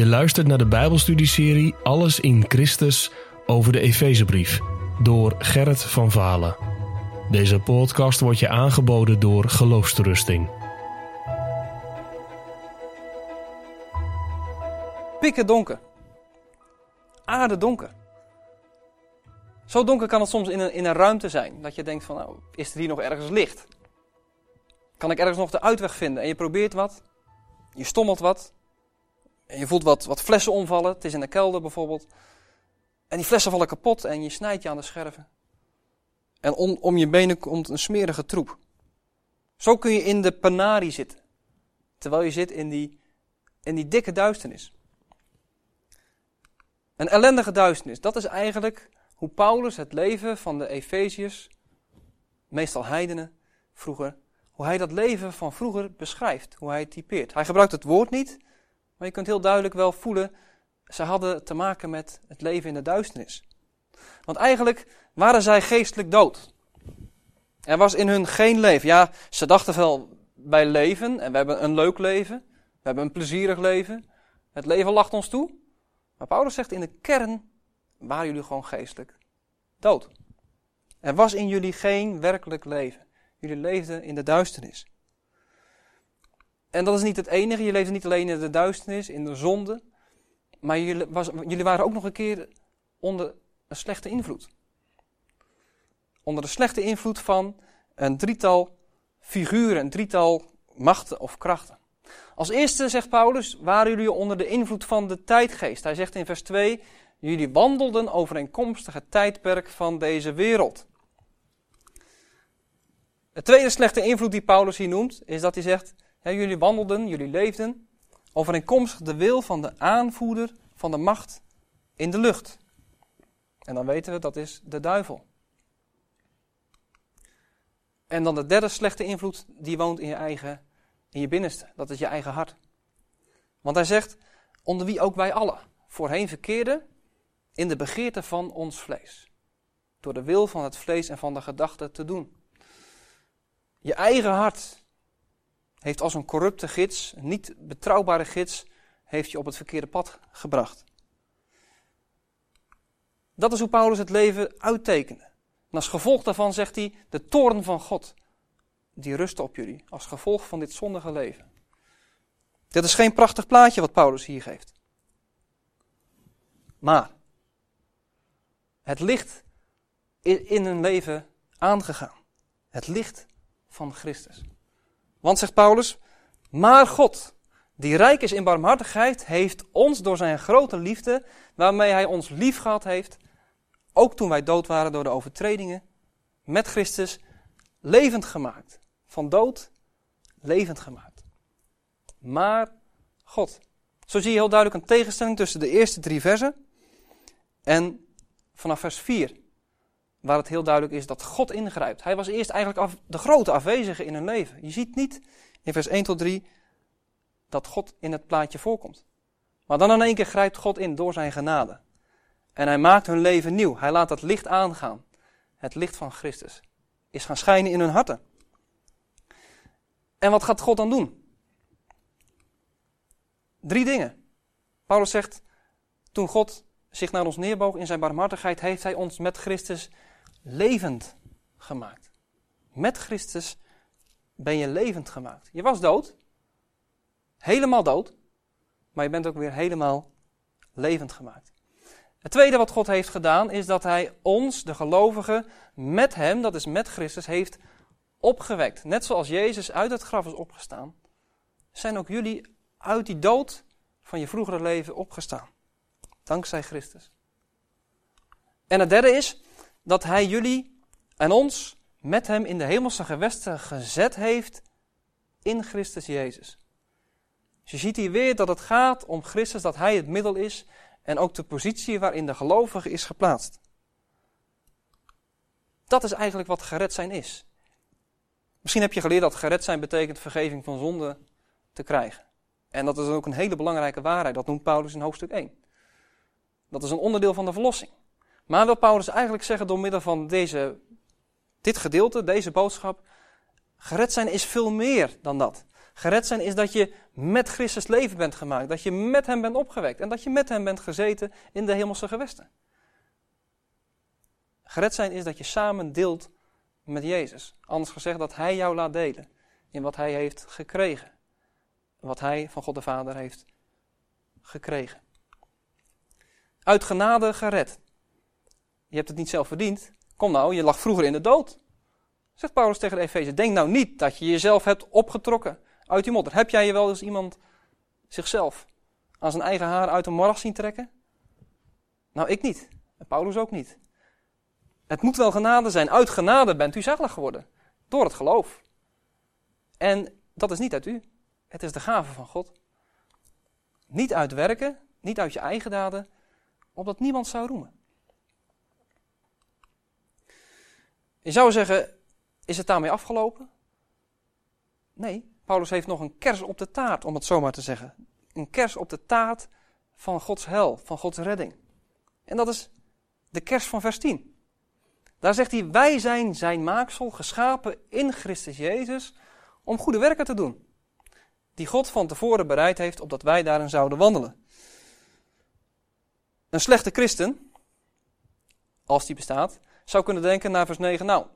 Je luistert naar de Bijbelstudieserie Alles in Christus over de Efezebrief door Gerrit van Valen. Deze podcast wordt je aangeboden door Geloofsterusting. Pikken donker. Aarde donker. Zo donker kan het soms in een, in een ruimte zijn. Dat je denkt van, nou, is er hier nog ergens licht? Kan ik ergens nog de uitweg vinden? En je probeert wat. Je stommelt wat. En je voelt wat, wat flessen omvallen. Het is in de kelder bijvoorbeeld. En die flessen vallen kapot en je snijdt je aan de scherven. En om, om je benen komt een smerige troep. Zo kun je in de panari zitten. Terwijl je zit in die, in die dikke duisternis. Een ellendige duisternis. Dat is eigenlijk hoe Paulus het leven van de Efeziërs, meestal heidenen, vroeger, hoe hij dat leven van vroeger beschrijft, hoe hij het typeert. Hij gebruikt het woord niet, maar je kunt heel duidelijk wel voelen, ze hadden te maken met het leven in de duisternis. Want eigenlijk waren zij geestelijk dood. Er was in hun geen leven. Ja, ze dachten wel bij leven en we hebben een leuk leven, we hebben een plezierig leven. Het leven lacht ons toe. Maar Paulus zegt in de kern waren jullie gewoon geestelijk dood. Er was in jullie geen werkelijk leven. Jullie leefden in de duisternis. En dat is niet het enige. Je leefde niet alleen in de duisternis, in de zonde. Maar jullie, was, jullie waren ook nog een keer onder een slechte invloed. Onder de slechte invloed van een drietal figuren, een drietal machten of krachten. Als eerste zegt Paulus, waren jullie onder de invloed van de tijdgeest. Hij zegt in vers 2, jullie wandelden overeenkomstig het tijdperk van deze wereld. De tweede slechte invloed die Paulus hier noemt, is dat hij zegt, jullie wandelden, jullie leefden overeenkomstig de wil van de aanvoerder van de macht in de lucht. En dan weten we, dat is de duivel. En dan de derde slechte invloed, die woont in je eigen, in je binnenste. Dat is je eigen hart. Want hij zegt, onder wie ook wij allen voorheen verkeerden in de begeerte van ons vlees. Door de wil van het vlees en van de gedachten te doen. Je eigen hart heeft als een corrupte gids, een niet betrouwbare gids, heeft je op het verkeerde pad gebracht. Dat is hoe Paulus het leven uittekende. En als gevolg daarvan zegt hij, de toorn van God, die rust op jullie, als gevolg van dit zondige leven. Dit is geen prachtig plaatje wat Paulus hier geeft. Maar, het licht in hun leven aangegaan. Het licht van Christus. Want, zegt Paulus, maar God, die rijk is in barmhartigheid, heeft ons door zijn grote liefde, waarmee hij ons lief gehad heeft, ook toen wij dood waren door de overtredingen, met Christus levend gemaakt. Van dood levend gemaakt. Maar God. Zo zie je heel duidelijk een tegenstelling tussen de eerste drie versen en vanaf vers 4. Waar het heel duidelijk is dat God ingrijpt. Hij was eerst eigenlijk af, de grote afwezige in hun leven. Je ziet niet in vers 1 tot 3 dat God in het plaatje voorkomt. Maar dan in één keer grijpt God in door zijn genade. En hij maakt hun leven nieuw. Hij laat het licht aangaan. Het licht van Christus is gaan schijnen in hun harten. En wat gaat God dan doen? Drie dingen. Paulus zegt, toen God zich naar ons neerboog in zijn barmhartigheid, heeft hij ons met Christus levend gemaakt. Met Christus ben je levend gemaakt. Je was dood, helemaal dood, maar je bent ook weer helemaal levend gemaakt. Het tweede wat God heeft gedaan is dat hij ons, de gelovigen, met hem, dat is met Christus, heeft opgewekt. Net zoals Jezus uit het graf is opgestaan, zijn ook jullie uit die dood van je vroegere leven opgestaan. Dankzij Christus. En het derde is dat hij jullie en ons met hem in de hemelse gewesten gezet heeft in Christus Jezus. Dus je ziet hier weer dat het gaat om Christus, dat hij het middel is en ook de positie waarin de gelovige is geplaatst. Dat is eigenlijk wat gered zijn is. Misschien heb je geleerd dat gered zijn betekent vergeving van zonde te krijgen. En dat is ook een hele belangrijke waarheid. Dat noemt Paulus in hoofdstuk 1. Dat is een onderdeel van de verlossing. Maar wil Paulus eigenlijk zeggen door middel van deze dit gedeelte, deze boodschap, gered zijn is veel meer dan dat. Gered zijn is dat je met Christus leven bent gemaakt. Dat je met hem bent opgewekt. En dat je met hem bent gezeten in de hemelse gewesten. Gered zijn is dat je samen deelt met Jezus. Anders gezegd dat hij jou laat delen in wat hij heeft gekregen. Wat hij van God de Vader heeft gekregen. Uit genade gered. Je hebt het niet zelf verdiend. Kom nou, je lag vroeger in de dood. Zegt Paulus tegen de Efeze. Denk nou niet dat je jezelf hebt opgetrokken uit die modder. Heb jij je wel eens iemand zichzelf aan zijn eigen haar uit de moras zien trekken? Nou, ik niet. En Paulus ook niet. Het moet wel genade zijn. Uit genade bent u zalig geworden. Door het geloof. En dat is niet uit u. Het is de gave van God. Niet uit werken, niet uit je eigen daden, opdat niemand zou roemen. Je zou zeggen, is het daarmee afgelopen? Nee, Paulus heeft nog een kers op de taart, om het zo maar te zeggen. Een kers op de taart van Gods hel, van Gods redding. En dat is de kers van vers 10. Daar zegt hij, wij zijn zijn maaksel, geschapen in Christus Jezus, om goede werken te doen. Die God van tevoren bereid heeft, opdat wij daarin zouden wandelen. Een slechte christen, als die bestaat, zou kunnen denken naar vers 9, nou,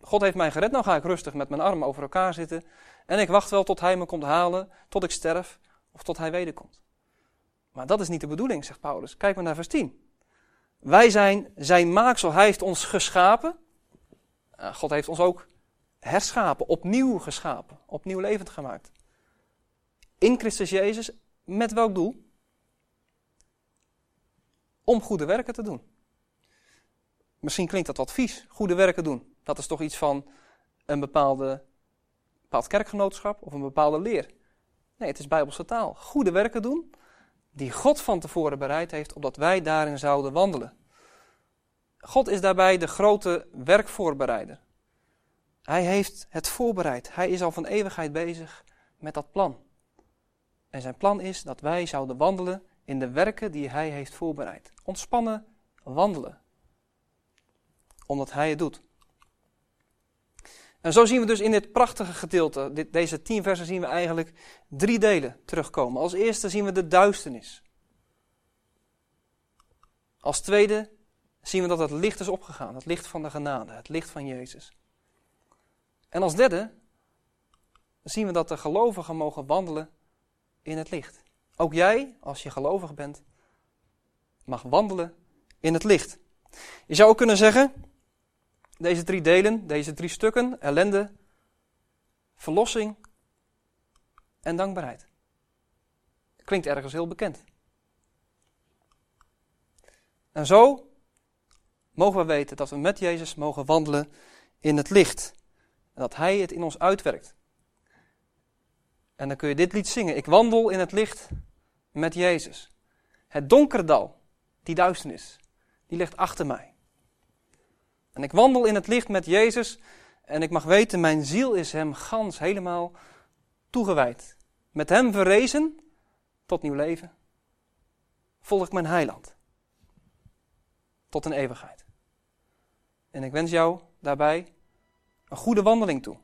God heeft mij gered, nou ga ik rustig met mijn armen over elkaar zitten en ik wacht wel tot hij me komt halen, tot ik sterf of tot hij wederkomt. Maar dat is niet de bedoeling, zegt Paulus. Kijk maar naar vers 10. Wij zijn zijn maaksel, hij heeft ons geschapen. God heeft ons ook herschapen, opnieuw geschapen, opnieuw levend gemaakt. In Christus Jezus, met welk doel? Om goede werken te doen. Misschien klinkt dat wat vies, goede werken doen. Dat is toch iets van een bepaalde, bepaald kerkgenootschap of een bepaalde leer. Nee, het is bijbelse taal. Goede werken doen die God van tevoren bereid heeft, opdat wij daarin zouden wandelen. God is daarbij de grote werkvoorbereider. Hij heeft het voorbereid. Hij is al van eeuwigheid bezig met dat plan. En zijn plan is dat wij zouden wandelen in de werken die hij heeft voorbereid. Ontspannen wandelen. Omdat hij het doet. En zo zien we dus in dit prachtige gedeelte, dit, deze tien versen, zien we eigenlijk drie delen terugkomen. Als eerste zien we de duisternis. Als tweede zien we dat het licht is opgegaan, het licht van de genade, het licht van Jezus. En als derde zien we dat de gelovigen mogen wandelen in het licht. Ook jij, als je gelovig bent, mag wandelen in het licht. Je zou ook kunnen zeggen, deze drie delen, deze drie stukken, ellende, verlossing en dankbaarheid. Klinkt ergens heel bekend. En zo mogen we weten dat we met Jezus mogen wandelen in het licht. En dat Hij het in ons uitwerkt. En dan kun je dit lied zingen. Ik wandel in het licht met Jezus. Het donkere dal, die duisternis, die ligt achter mij. En ik wandel in het licht met Jezus en ik mag weten, mijn ziel is Hem gans helemaal toegewijd. Met Hem verrezen tot nieuw leven. Volg mijn heiland. Tot een eeuwigheid. En ik wens jou daarbij een goede wandeling toe.